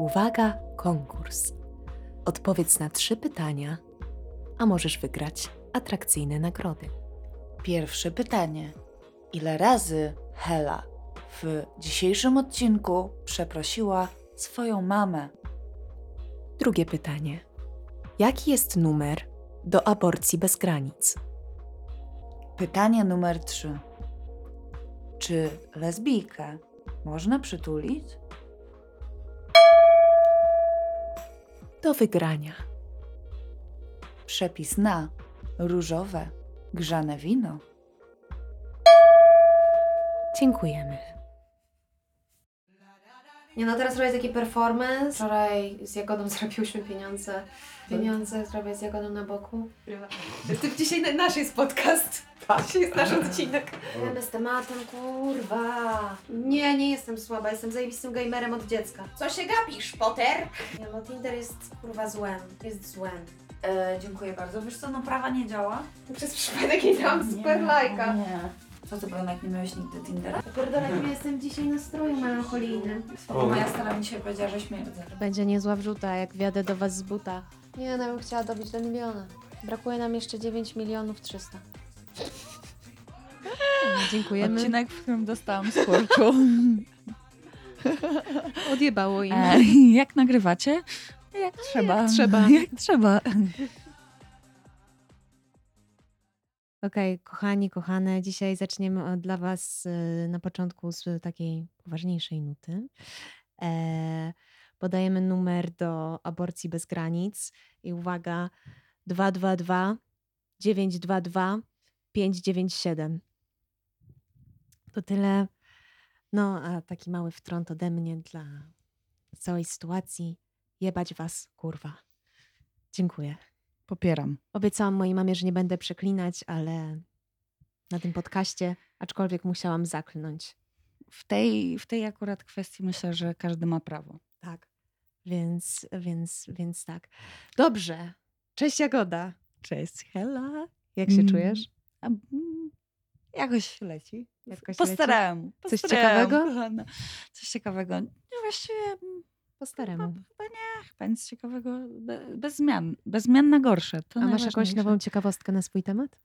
Uwaga, konkurs. Odpowiedz na trzy pytania, a możesz wygrać atrakcyjne nagrody. Pierwsze pytanie. Ile razy Hela w dzisiejszym odcinku przeprosiła swoją mamę? Drugie pytanie. Jaki jest numer do aborcji bez granic? Pytanie numer 3. Czy lesbijkę można przytulić? Do wygrania. Przepis na różowe, grzane wino. Dziękujemy. Nie no, teraz robię taki performance. Wczoraj z Jagodą zrobiłyśmy pieniądze. Pieniądze zrobię z Jagodą na boku. Ty dzisiaj na- nasz jest podcast. Dzisiaj jest nasz odcinek. Wiemy z tematem, kurwa. Nie, nie jestem słaba, jestem zajebistym gamerem od dziecka. Co się gapisz, Potter? Nie no, Tinder jest kurwa złem. Jest złem. E, dziękuję bardzo. Wiesz co, no prawa nie działa. Przez przypadek jej dałam super lajka. Nie. Co ty, Bronek, nie miałeś nigdy Tindera? Pierdolę, ja jestem dzisiaj na stroju melancholijnym. Spoko, moja stara mi się powiedziała, że śmierdzę. Będzie niezła wrzuta, jak wjadę do was z buta. Nie no, ja bym chciała dobić do miliona. Brakuje nam jeszcze 9 milionów 300. Dziękujemy. Odcinek, w którym dostałam skurczu. Odjebało im. E, jak nagrywacie? Jak trzeba. trzeba. Jak trzeba. Okej, kochani, kochane, dzisiaj zaczniemy od- dla Was y, na początku z takiej poważniejszej nuty. E, podajemy numer do aborcji bez granic i uwaga 222 922 597. To tyle. No, a taki mały wtrąd ode mnie dla całej sytuacji. Jebać Was, kurwa. Dziękuję. Popieram. Obiecałam mojej mamie, że nie będę przeklinać, ale na tym podcaście, aczkolwiek musiałam zaklnąć. W tej, w tej akurat kwestii myślę, że każdy ma prawo. Tak. Więc, więc, więc tak. Dobrze. Cześć Jagoda. Cześć, Hela. Jak się Mm. czujesz? A, mm, jakoś leci. Jakoś Postarałem. Coś postarałem, ciekawego? kochana. Coś ciekawego. Nie, właściwie mm, Po staremu. chyba nie, chyba nic ciekawego. Be, bez zmian. Bez zmian na gorsze. To A masz jakąś nową ciekawostkę na swój temat?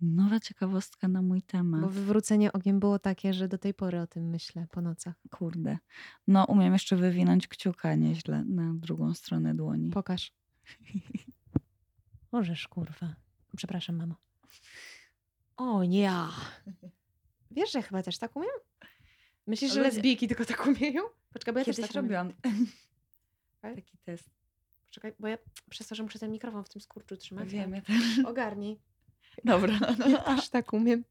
Nowa ciekawostka na mój temat. Bo wywrócenie ogiem było takie, że do tej pory o tym myślę po nocach. Kurde. No, umiem jeszcze wywinąć kciuka nieźle na drugą stronę dłoni. Pokaż. Możesz, kurwa. Przepraszam, mamo. O, ja. Wiesz, że chyba też tak umiem? Myślisz, że Ludzie- lesbijki tylko tak umieją? Poczekaj, bo ja Kiedyś też tak umiem. robiłam Tak? taki test. Poczekaj, bo ja przez to, że muszę ten mikrofon w tym skurczu trzymać. Wiem, ja to też. Ogarnij. Dobra. Ja też tak umiem.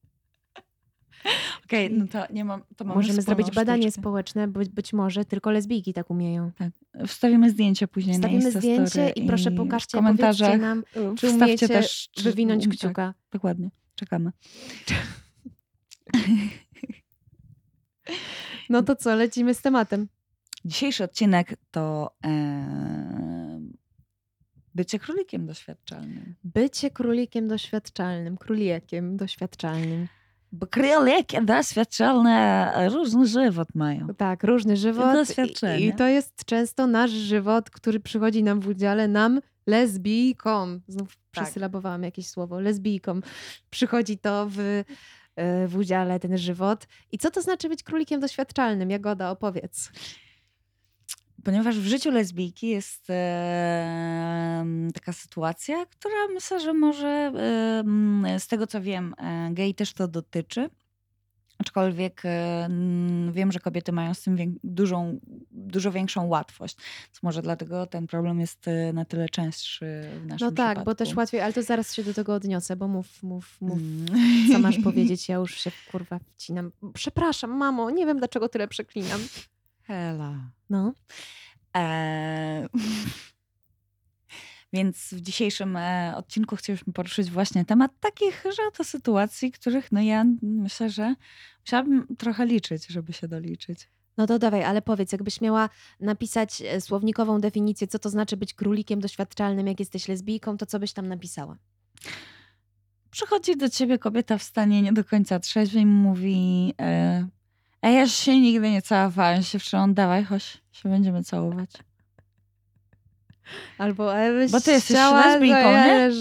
Okej, no to nie mam. To Możemy zrobić wspólną badanie sztuczkę. społeczne, bo być może tylko lesbijki tak umieją. Wstawimy zdjęcie później Wstawimy na zdjęcie i proszę pokażcie, powiedzcie nam, czy umiecie też czy- wywinąć tak, kciuka. dokładnie. Czekamy. No to co, lecimy z tematem. Dzisiejszy odcinek to e, bycie królikiem doświadczalnym. Bycie królikiem doświadczalnym, królikiem doświadczalnym. Bo króliki doświadczalne różny żywot mają. Tak, różny żywot. I, I to jest często nasz żywot, który przychodzi nam w udziale, nam lesbijkom. Znów Tak. przesylabowałam jakieś słowo, lesbijkom. Przychodzi to w, e, w udziale, ten żywot. I co to znaczy być królikiem doświadczalnym? Jagoda, opowiedz. Ponieważ w życiu lesbijki jest e, taka sytuacja, która myślę, że może e, z tego co wiem, e, gej też to dotyczy. Aczkolwiek m, wiem, że kobiety mają z tym dużą, dużo większą łatwość. Więc może dlatego ten problem jest e, na tyle częstszy w naszym No tak, przypadku. bo też łatwiej, ale to zaraz się do tego odniosę, bo mów, mów, mów. Mm. Co masz powiedzieć? Ja już się kurwa wcinam. Przepraszam, mamo, nie wiem dlaczego tyle przeklinam. Hela. No. E, Więc w dzisiejszym e, odcinku chcieliśmy poruszyć właśnie temat takich, oto sytuacji, których no ja myślę, że musiałabym trochę liczyć, żeby się doliczyć. No to dawaj, ale powiedz, jakbyś miała napisać e, słownikową definicję, co to znaczy być królikiem doświadczalnym, jak jesteś lesbijką, to co byś tam napisała? Przychodzi do ciebie kobieta w stanie nie do końca trzeźwej i mówi: e, A ja się nigdy nie całowałam się wczoraj. Dawaj, chodź, się będziemy całować. Albo Ewy Bo ty jesteś lesbijką, ja nie?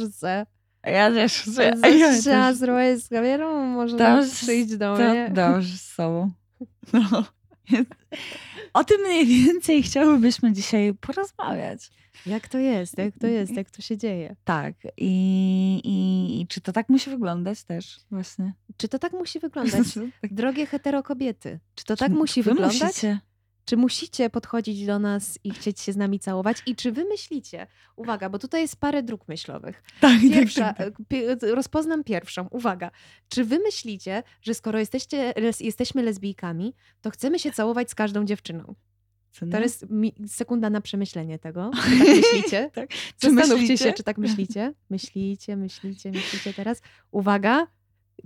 A Ja też chcę. Coś A ja Chciała zrobić z kamerą, może To- przyjść do mnie. dobrze z sobą. No. O tym mniej więcej chciałybyśmy dzisiaj porozmawiać. Jak to jest, jak to jest, jak to się dzieje. Tak. I, i, i czy to tak musi wyglądać też właśnie? Czy to tak musi wyglądać? Tak. Drogie hetero kobiety, czy to Czy tak musi wy wyglądać? Musicie? Czy musicie podchodzić do nas i chcieć się z nami całować? I czy wy myślicie, uwaga, bo tutaj jest parę dróg myślowych. Tak, Pierwsza, tak, tak. pie- rozpoznam pierwszą. Uwaga. Czy wy myślicie, że skoro jesteście, jesteśmy lesbijkami, to chcemy się całować z każdą dziewczyną? To jest sekunda na przemyślenie tego. Czy tak myślicie? Tak. Zastanówcie myślicie? się, czy tak myślicie. Myślicie, myślicie, myślicie teraz. Uwaga.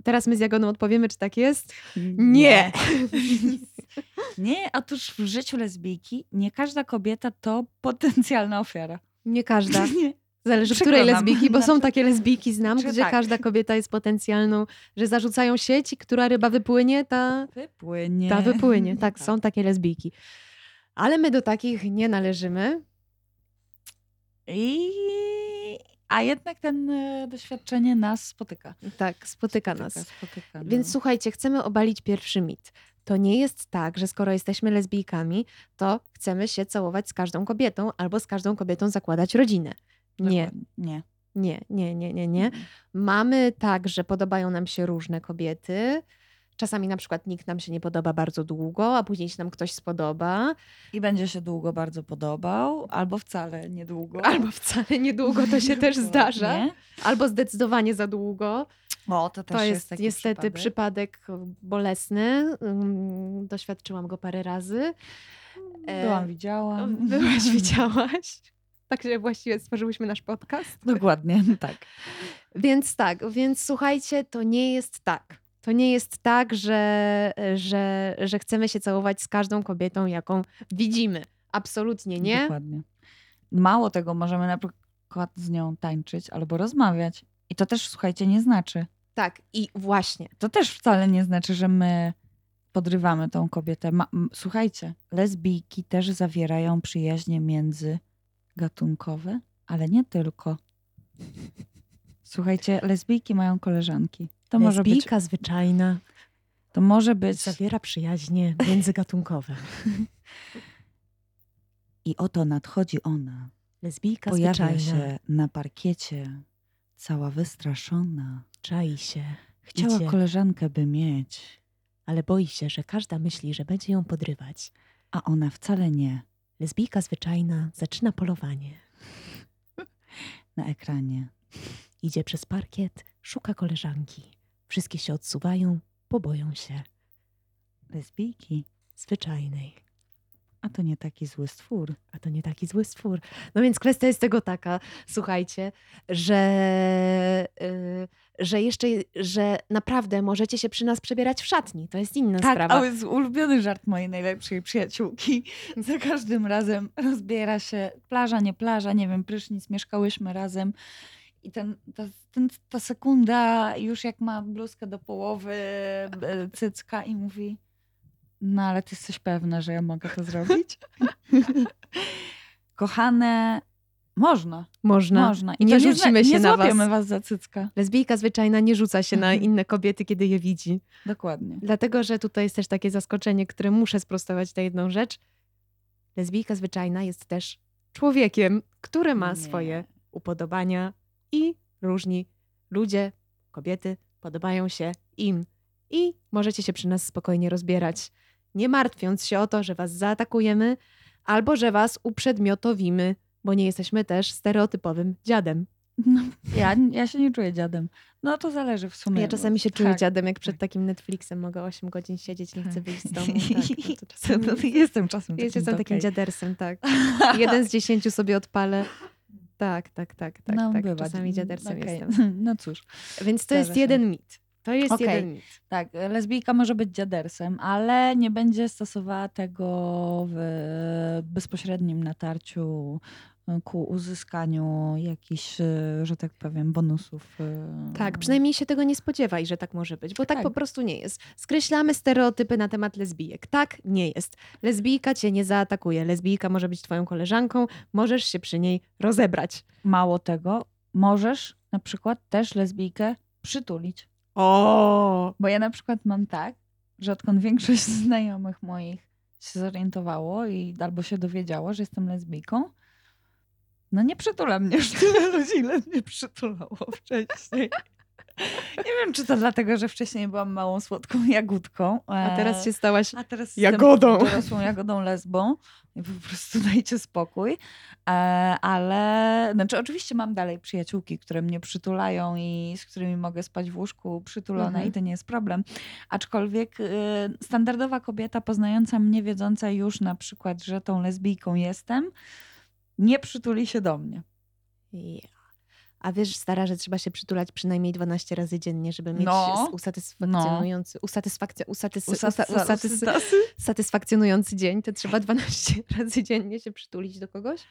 Teraz my z Jagoną odpowiemy, czy tak jest. Nie. Nie, otóż w życiu lesbijki nie każda kobieta to potencjalna ofiara. Nie każda. Nie. Zależy, Przykro której lesbijki, bo są Znaczy- takie lesbijki, znam, Znaczy gdzie tak. każda kobieta jest potencjalną, że zarzucają sieć i która ryba wypłynie, ta, Wypłynie. ta wypłynie. Tak, są takie lesbijki. Ale my do takich nie należymy. I... A jednak ten e, doświadczenie nas spotyka. Tak, spotyka nas. Spotyka, spotyka, no. Więc słuchajcie, chcemy obalić pierwszy mit. To nie jest tak, że skoro jesteśmy lesbijkami, to chcemy się całować z każdą kobietą albo z każdą kobietą zakładać rodzinę. Nie, Dokładnie. Nie. nie, nie, nie, nie, nie. Mamy tak, że podobają nam się różne kobiety. Czasami na przykład nikt nam się nie podoba bardzo długo, a później się nam ktoś spodoba. I będzie się długo bardzo podobał, albo wcale niedługo. Albo wcale niedługo to się też zdarza. Nie? Albo zdecydowanie za długo. O, to też To jest, jest niestety przypadek. przypadek bolesny. Ym, Doświadczyłam go parę razy. E, Byłam, widziałam. Byłaś, widziałaś. Także właściwie stworzyłyśmy nasz podcast. Dokładnie, tak. Więc tak, więc słuchajcie, to nie jest tak. To nie jest tak, że, że, że chcemy się całować z każdą kobietą, jaką widzimy. Absolutnie nie. Dokładnie. Mało tego, możemy na przykład z nią tańczyć albo rozmawiać. I to też, słuchajcie, nie znaczy. Tak, i właśnie. To też wcale nie znaczy, że my podrywamy tą kobietę. Ma, słuchajcie, lesbijki też zawierają przyjaźnie międzygatunkowe, ale nie tylko. Słuchajcie, lesbijki mają koleżanki. To może być, zwyczajna to może być zawiera przyjaźnie międzygatunkowe. i oto nadchodzi ona. Lesbijka Pojawia zwyczajna się na parkiecie, cała wystraszona. czai się, Chciała Idzie. koleżankę by mieć, ale boi się, że każda myśli, że będzie ją podrywać. a ona wcale nie. Lesbijka zwyczajna zaczyna polowanie. Na ekranie. Idzie przez parkiet, szuka koleżanki. Wszystkie się odsuwają, bo boją się. Lesbijki, Zwyczajnej. a to nie taki zły stwór. A to nie taki zły stwór. No więc kwestia jest tego taka, słuchajcie, że, y, że jeszcze, że naprawdę możecie się przy nas przebierać w szatni. To jest inna Tak, sprawa. ale jest ulubiony żart mojej najlepszej przyjaciółki. Za każdym razem rozbiera się plaża, nie plaża, nie wiem, prysznic, mieszkałyśmy razem. I ten, ta, ten, ta sekunda, już jak ma bluzkę do połowy, cycka i mówi, no ale ty jesteś pewna, że ja mogę to zrobić? Kochane, można, Można. można. I nie rzucimy nie, się nie na was. was za cycka. Lesbijka zwyczajna nie rzuca się na inne kobiety, kiedy je widzi. Dokładnie. Dlatego, że tutaj jest też takie zaskoczenie, które muszę sprostować tę jedną rzecz. Lesbijka zwyczajna jest też człowiekiem, który ma Nie. swoje upodobania i różni ludzie, kobiety podobają się im. I możecie się przy nas spokojnie rozbierać, nie martwiąc się o to, że was zaatakujemy albo że was uprzedmiotowimy, bo nie jesteśmy też stereotypowym dziadem. No, ja, ja się nie czuję dziadem. No to zależy w sumie. Ja czasami się Tak. czuję dziadem, jak przed tak. takim Netflixem mogę 8 godzin siedzieć, nie chcę Tak. wyjść z domu. Tak, no Jestem czasem takim, jestem takim okej. dziadersem, tak. Jeden z dziesięciu sobie odpalę. Tak, tak, tak, tak, no, tak. bywa. Czasami dziadersem Okej. jestem. No cóż, Więc to jest jeden mit. To jest Okej. jeden mit. tak, lesbijka może być dziadersem, ale nie będzie stosowała tego w bezpośrednim natarciu ku uzyskaniu jakichś, e, że tak powiem, bonusów. e, Tak, przynajmniej się tego nie spodziewaj, że tak może być, bo tak, Tak. po prostu nie jest. Skreślamy stereotypy na temat lesbijek. Tak nie jest. Lesbijka cię nie zaatakuje. Lesbijka może być twoją koleżanką, możesz się przy niej rozebrać. Mało tego, możesz na przykład też lesbijkę przytulić. O! Bo ja na przykład mam tak, że odkąd większość znajomych moich się zorientowało i albo się dowiedziało, że jestem lesbijką, no nie przytula mnie już tyle ludzi, ile mnie przytulało wcześniej. Nie wiem, czy to dlatego, że wcześniej byłam małą, słodką jagódką. A teraz e, się stałaś a teraz jagodą. Dorosłą jagodą lesbą i po prostu dajcie spokój. E, ale, znaczy oczywiście mam dalej przyjaciółki, które mnie przytulają i z którymi mogę spać w łóżku przytulona Mhm. i to nie jest problem. Aczkolwiek e, standardowa kobieta poznająca mnie, wiedząca już na przykład, że tą lesbijką jestem, nie przytuli się do mnie. Ja. A wiesz, stara, że trzeba się przytulać przynajmniej 12 razy dziennie, żeby mieć No. usatysfakcjonujący, usatysfakcja, usatys, usa, Usa- usatys, usatysy? satysfakcjonujący dzień, to trzeba 12 razy dziennie się przytulić do kogoś?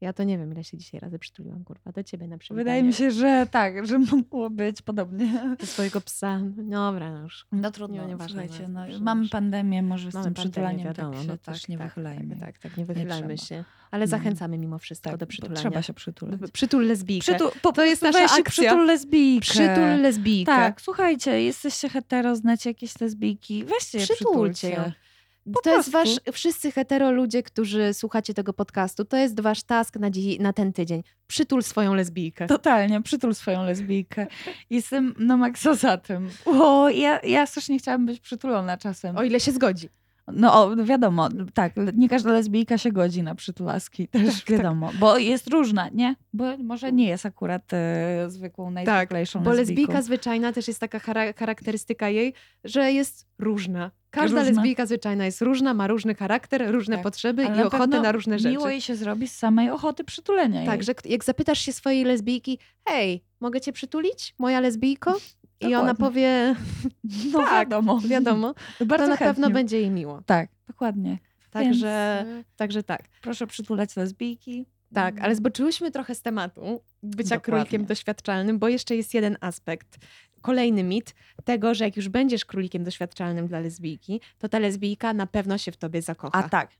Ja to nie wiem, ile się dzisiaj razy przytuliłam, kurwa, do ciebie na przykład. Wydaje mi się, że tak, że mogło być podobnie. Do swojego psa. Dobra, no już. No trudno, Nie, nieważne, słuchajcie, no, no, mamy pandemię, może z Mamy tym przytulaniem wiadomo, tak się no też nie wychylajmy. Tak, tak, tak, nie wychylajmy trzeba. się. Ale No. zachęcamy mimo wszystko Tak, do przytulania. trzeba się przytulać. Przytul lesbijkę. Przytul, po, To jest nasza akcja. Przytul lesbijkę. Przytul lesbijkę. Tak, słuchajcie, jesteście hetero, znacie jakieś lesbijki, weźcie je Przytulcie przytulcie. Po to jest wasz, wszyscy hetero ludzie, którzy słuchacie tego podcastu, to jest wasz task na, dzi- na ten tydzień. Przytul swoją lesbijkę. Totalnie, przytul swoją lesbijkę. Jestem na maksa za tym. O, ja, ja strasznie chciałam być przytulona czasem. O ile się zgodzi. No wiadomo, tak, nie każda lesbijka się godzi na przytulaski, też Tak, wiadomo, bo jest różna, nie? Bo może nie jest akurat e, zwykłą, najzwyklejszą Bo lesbijką. lesbijka zwyczajna też jest taka chara- charakterystyka jej, że jest różna. Każda Różna. lesbijka zwyczajna jest różna, ma różny charakter, różne Tak. potrzeby Ale i na ochotę na różne rzeczy. Miło jej się zrobi z samej ochoty przytulenia Tak, jej. że jak zapytasz się swojej lesbijki, hej, mogę cię przytulić, moja lesbijko? I ona Dokładnie. powie, No tak, wiadomo. wiadomo, Bardzo to na chętnie. pewno będzie jej miło. Tak, dokładnie. Także, Więc, także tak. proszę przytulać lesbijki. Tak, ale zboczyłyśmy trochę z tematu bycia Dokładnie. królikiem doświadczalnym, bo jeszcze jest jeden aspekt. Kolejny mit tego, że jak już będziesz królikiem doświadczalnym dla lesbijki, to ta lesbijka na pewno się w tobie zakocha. A tak.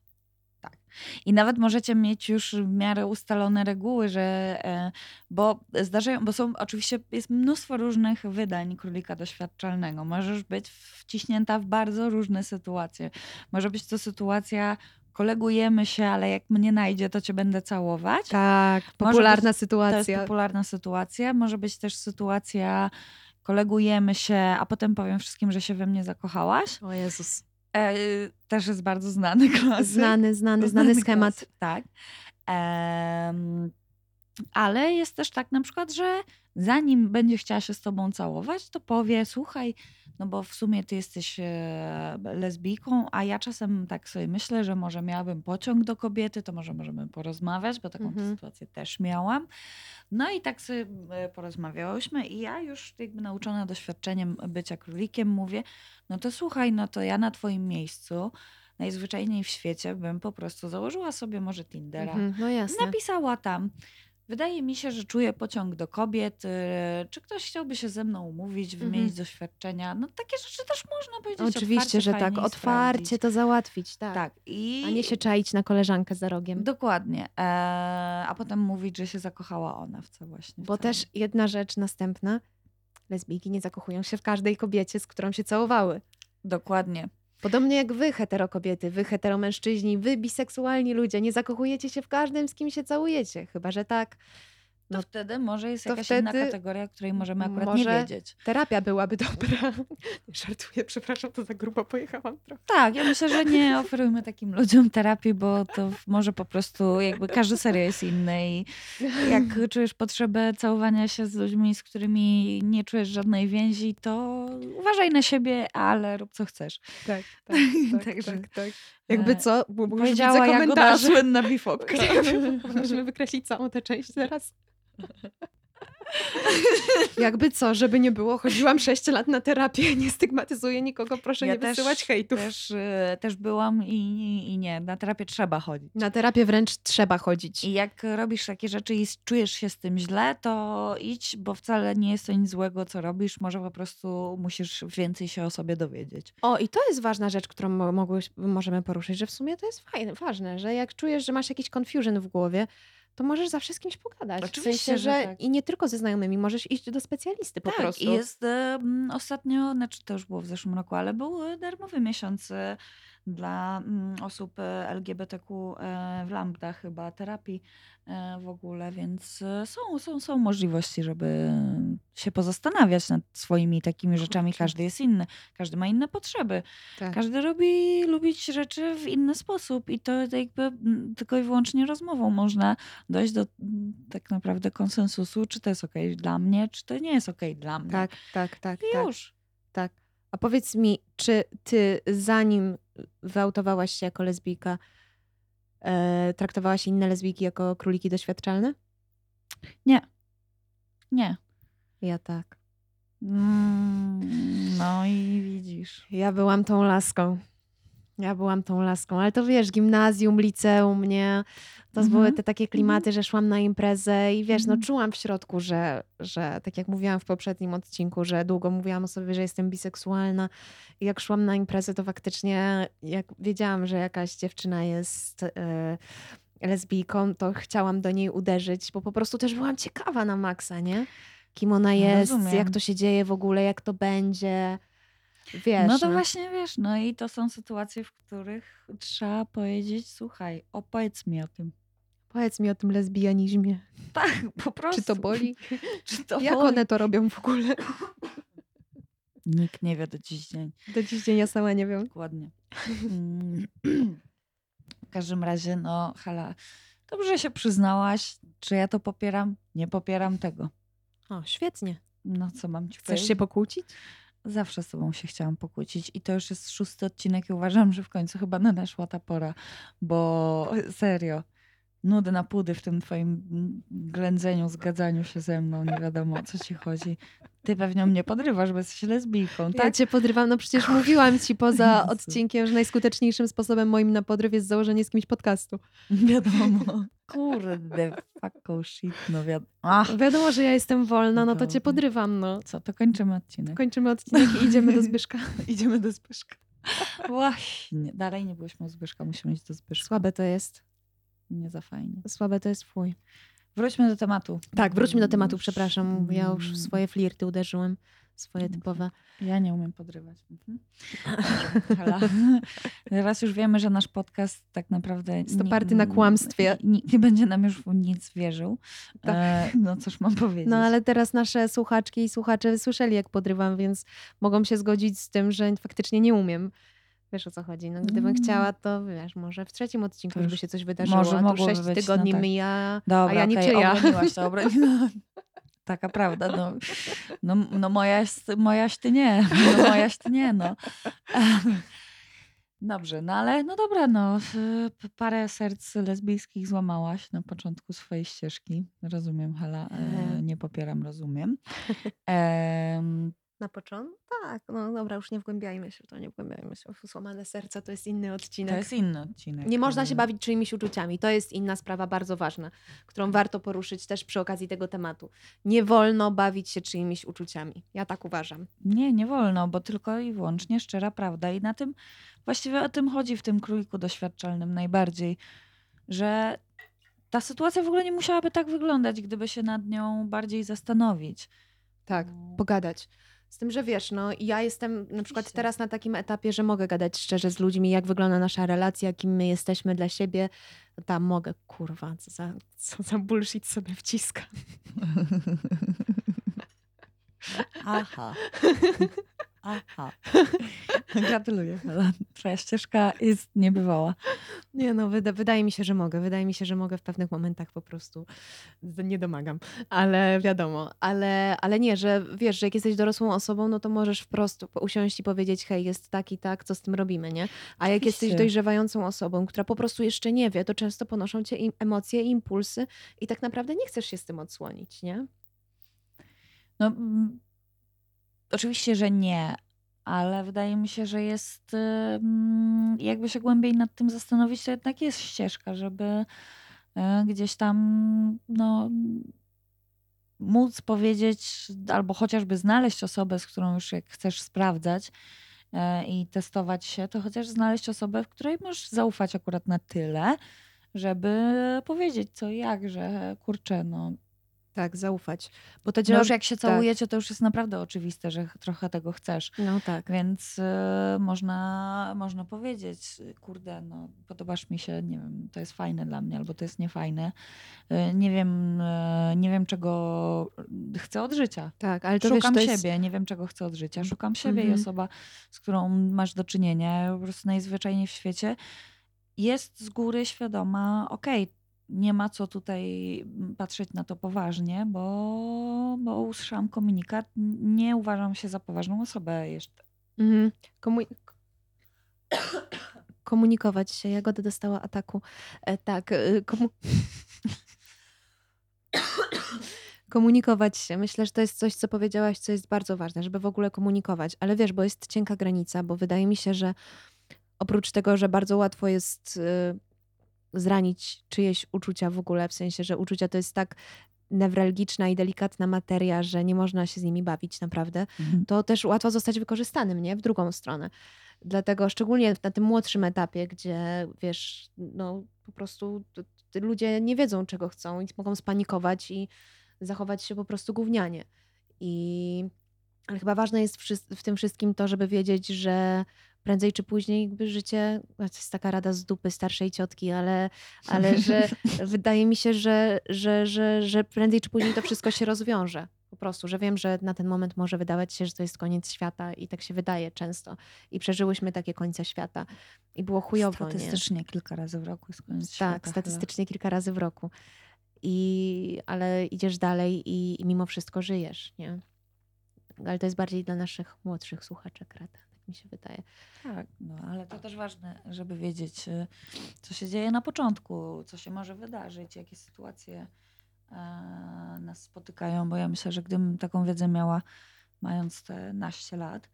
I nawet możecie mieć już w miarę ustalone reguły, że e, bo zdarzają, bo są oczywiście jest mnóstwo różnych wydań królika doświadczalnego. Możesz być wciśnięta w bardzo różne sytuacje. Może być to sytuacja kolegujemy się, ale jak mnie najdzie, to cię będę całować. Tak, popularna być- To jest sytuacja. popularna sytuacja. Może być też sytuacja kolegujemy się, a potem powiem wszystkim, że się we mnie zakochałaś. O Jezus. E, też jest bardzo znany klasyk. Znany, znany, znany schemat. klasyk, Tak. Em, ale jest też tak na przykład, że zanim będzie chciała się z tobą całować, to powie, słuchaj, no bo w sumie ty jesteś e, lesbijką, a ja czasem tak sobie myślę, że może miałabym pociąg do kobiety, to może możemy porozmawiać, bo taką Mhm. sytuację też miałam. No i tak sobie e, porozmawiałyśmy i ja już jakby nauczona doświadczeniem bycia królikiem mówię, no to słuchaj, no to ja na twoim miejscu najzwyczajniej w świecie bym po prostu założyła sobie może Tindera. Mhm, no jasne. Napisała tam. Wydaje mi się, że czuję pociąg do kobiet. y, Czy ktoś chciałby się ze mną umówić, wymienić Mhm. doświadczenia? No takie rzeczy też można powiedzieć Oczywiście, otwarcie, że tak. Otwarcie sprawdzić. to załatwić, tak. Tak. I... A nie się czaić na koleżankę za rogiem. Dokładnie. E, a potem mówić, że się zakochała ona w co właśnie. w Bo całym. też jedna rzecz następna. Lesbijki nie zakochują się w każdej kobiecie, z którą się całowały. Dokładnie. Podobnie jak wy, heterokobiety, wy, heteromężczyźni, wy, biseksualni ludzie, nie zakochujecie się w każdym, z kim się całujecie. Chyba, że tak. To No, wtedy może jest to jakaś inna kategoria, o której możemy akurat może- nie wiedzieć. terapia byłaby dobra. Nie żartuję, przepraszam, to za grubo pojechałam trochę. Tak, ja myślę, że nie oferujmy takim ludziom terapii, bo to może po prostu jakby każdy serio jest inny i jak czujesz potrzebę całowania się z ludźmi, z którymi nie czujesz żadnej więzi, to uważaj na siebie, ale rób co chcesz. Tak, tak, tak, Także, tak, tak. Jakby e, co, bo Powiedziała Jagoda, słynna bifopka. Możemy wykreślić całą tę część teraz. Jakby co, żeby nie było, chodziłam 6 lat na terapię, nie stygmatyzuję nikogo, proszę Ja nie wysyłać hejtów. Też, y, też byłam i, i, i nie, na terapię trzeba chodzić. Na terapię wręcz trzeba chodzić. I jak robisz takie rzeczy i czujesz się z tym źle, to idź, bo wcale nie jest to nic złego, co robisz. Może po prostu musisz więcej się o sobie dowiedzieć. O, i to jest ważna rzecz, którą możemy poruszyć, że w sumie to jest fajne, ważne, że jak czujesz, że masz jakiś confusion w głowie, to możesz zawsze z kimś pogadać. Oczywiście, w sensie, że że tak. i nie tylko ze znajomymi, możesz iść do specjalisty po tak, prostu. i jest mm, ostatnio, znaczy to już było w zeszłym roku, ale był e, darmowy miesiąc e, dla mm, osób e, LGBTQ e, w Lambda chyba, terapii e, w ogóle, więc są, są, są możliwości, żeby się pozastanawiać nad swoimi takimi rzeczami. Każdy jest inny, każdy ma inne potrzeby. Tak. Każdy lubi lubić rzeczy w inny sposób i to jakby mm, tylko i wyłącznie rozmową można dojść do mm, tak naprawdę konsensusu, czy to jest okej dla mnie, czy to nie jest okej dla mnie. tak, tak, tak, I tak, już. tak. A powiedz mi, czy ty zanim wyautowałaś się jako lesbijka, e, traktowałaś inne lesbijki jako króliki doświadczalne? Nie. Ja tak. Mm, no i widzisz. Ja byłam tą laską. Ja byłam tą laską, ale to wiesz, gimnazjum, liceum, nie? To Mhm. były te takie klimaty, że szłam na imprezę i wiesz, no Mhm. czułam w środku, że, że tak jak mówiłam w poprzednim odcinku, że długo mówiłam o sobie, że jestem biseksualna i jak szłam na imprezę, to faktycznie jak wiedziałam, że jakaś dziewczyna jest e, lesbijką, to chciałam do niej uderzyć, bo po prostu też byłam ciekawa na maksa, nie? Kim ona jest, Rozumiem. jak to się dzieje w ogóle, jak to będzie. Wiesz, no to właśnie wiesz, no i to są sytuacje, w których trzeba powiedzieć, słuchaj, opowiedz mi o tym. Powiedz mi o tym lesbijanizmie. Tak, po prostu. Czy to boli? Czy to Jak boli? one to robią w ogóle? Nikt nie wie do dziś dzień. Do dziś dzień ja sama nie wiem. Dokładnie. Mm. W każdym razie, no, Hala, dobrze się przyznałaś. Czy ja to popieram? Nie popieram tego. O, świetnie. No, co mam ci Chcesz powiedzieć? się pokłócić? Zawsze z tobą się chciałam pokłócić i to już jest szósty odcinek i uważam, że w końcu chyba nadeszła ta pora, bo serio, nudy na pudy w tym twoim ględzeniu, zgadzaniu się ze mną, nie wiadomo o co ci chodzi. Ty pewnie mnie podrywasz, bo jesteś lesbijką, Ja tak? cię podrywam, no przecież mówiłam ci poza odcinkiem, że najskuteczniejszym sposobem moim na podryw jest założenie z kimś podcastu. Wiadomo. Kurde, fuck oh shit, no wiadomo. Wiadomo, że ja jestem wolna, no to cię podrywam, no. co, to kończymy odcinek. Kończymy odcinek i idziemy do Zbyszka. Idziemy do Zbyszka. Właśnie, dalej nie byłyśmy u Zbyszka, musimy iść do Zbyszka. Słabe to jest. Nie za fajnie. Słabe to jest fuj. Wróćmy do tematu. Tak, wróćmy do tematu, Już, przepraszam. Ja już w mm, swoje flirty uderzyłem. Swoje Mhm. typowe. Ja nie umiem podrywać. Mhm. Teraz już wiemy, że nasz podcast tak naprawdę Jest oparty na kłamstwie. Nikt nie będzie nam już w nic wierzył. Tak. E, no cóż mam powiedzieć. No ale teraz nasze słuchaczki i słuchacze słyszeli, jak podrywam, więc mogą się zgodzić z tym, że faktycznie nie umiem. Wiesz o co chodzi. No, gdybym Mm. chciała, to wiesz, może w trzecim odcinku już by się coś wydarzyło. może a tu sześć być, no tygodni tak. mija, Dobra, a ja niczyja. obroniłaś to, obroniłaś. Taka prawda, no, no, no mojaś, mojaś ty nie, no mojaś ty nie, no. Dobrze, no ale no dobra, no parę serc lesbijskich złamałaś na początku swojej ścieżki. Rozumiem, Hala, e, nie popieram, rozumiem. Em, Na początku? Tak, no dobra, już nie wgłębiajmy się to, nie wgłębiajmy się. w Złamane serca to jest inny odcinek. to jest inny odcinek. Nie można się bawić czyimiś uczuciami. To jest inna sprawa, bardzo ważna, którą warto poruszyć też przy okazji tego tematu. Nie wolno bawić się czyimiś uczuciami. Ja tak uważam. Nie, nie wolno, bo tylko i wyłącznie szczera prawda. I na tym właściwie o tym chodzi w tym króliku doświadczalnym najbardziej, że ta sytuacja w ogóle nie musiałaby tak wyglądać, gdyby się nad nią bardziej zastanowić. Tak, pogadać. Z tym, że wiesz, no ja jestem na przykład teraz na takim etapie, że mogę gadać szczerze z ludźmi, jak wygląda nasza relacja, kim my jesteśmy dla siebie. Tam mogę, kurwa, co za, co za bullshit sobie wciska. Aha. Aha. Gratuluję, Hela. Twoja ścieżka jest niebywała. Nie no, wyda, wydaje mi się, że mogę. Wydaje mi się, że mogę w pewnych momentach po prostu. Nie domagam, ale wiadomo. Ale, ale nie, że wiesz, że jak jesteś dorosłą osobą, no to możesz wprost usiąść i powiedzieć, hej, jest tak i tak, co z tym robimy, nie? A jak jesteś dojrzewającą osobą, która po prostu jeszcze nie wie, to często ponoszą cię emocje i impulsy i tak naprawdę nie chcesz się z tym odsłonić, nie? No, oczywiście, że nie, ale wydaje mi się, że jest, jakby się głębiej nad tym zastanowić, to jednak jest ścieżka, żeby e, gdzieś tam, no, móc powiedzieć, albo chociażby znaleźć osobę, z którą już jak chcesz sprawdzać e, i testować się, to chociaż znaleźć osobę, w której możesz zaufać akurat na tyle, żeby powiedzieć co i jak, że kurczę, no, Tak, zaufać. Bo to no już jak się tak. całujecie, to już jest naprawdę oczywiste, że ch- trochę tego chcesz. No tak. Więc y, można, można powiedzieć, kurde, no, podobasz mi się, nie wiem, to jest fajne dla mnie, albo to jest niefajne. Y, nie wiem, y, nie wiem, czego chcę od życia. Tak, ale to Szukam wiesz, to jest... siebie, nie wiem, czego chcę od życia. Szukam siebie i Mhm. osoba, z którą masz do czynienia, po prostu najzwyczajniej w świecie, jest z góry świadoma, okej, nie ma co tutaj mm, patrzeć na to poważnie, bo, bo usłyszałam komunikat, nie uważam się za poważną osobę jeszcze. Mhm. Komu... Komunikować się. Jagoda dostała ataku. E, tak, e, komu... komunikować się. Myślę, że to jest coś, co powiedziałaś, co jest bardzo ważne, żeby w ogóle komunikować. Ale wiesz, bo jest cienka granica, bo wydaje mi się, że oprócz tego, że bardzo łatwo jest y, zranić czyjeś uczucia w ogóle, w sensie, że uczucia to jest tak newralgiczna i delikatna materia, że nie można się z nimi bawić naprawdę, to też łatwo zostać wykorzystanym, nie? W drugą stronę. Dlatego szczególnie na tym młodszym etapie, gdzie wiesz, no po prostu ludzie nie wiedzą, czego chcą i mogą spanikować i zachować się po prostu gównianie. I ale chyba ważne jest w tym wszystkim to, żeby wiedzieć, że prędzej czy później jakby życie, to jest taka rada z dupy starszej ciotki, ale, ale że wydaje mi się, że, że, że, że prędzej czy później to wszystko się rozwiąże. Po prostu, że wiem, że na ten moment może wydawać się, że to jest koniec świata i tak się wydaje często. I przeżyłyśmy takie końce świata. I było chujowo, nie? Statystycznie kilka razy w roku jest koniec świata. Tak, chyba. statystycznie kilka razy w roku. I, ale idziesz dalej i, i mimo wszystko żyjesz, nie? Ale to jest bardziej dla naszych młodszych słuchaczek rada, tak mi się wydaje. Tak, no, ale to też ważne, żeby wiedzieć, y, co się dzieje na początku, co się może wydarzyć, jakie sytuacje e, nas spotykają, bo ja myślę, że gdybym taką wiedzę miała, mając te naście lat,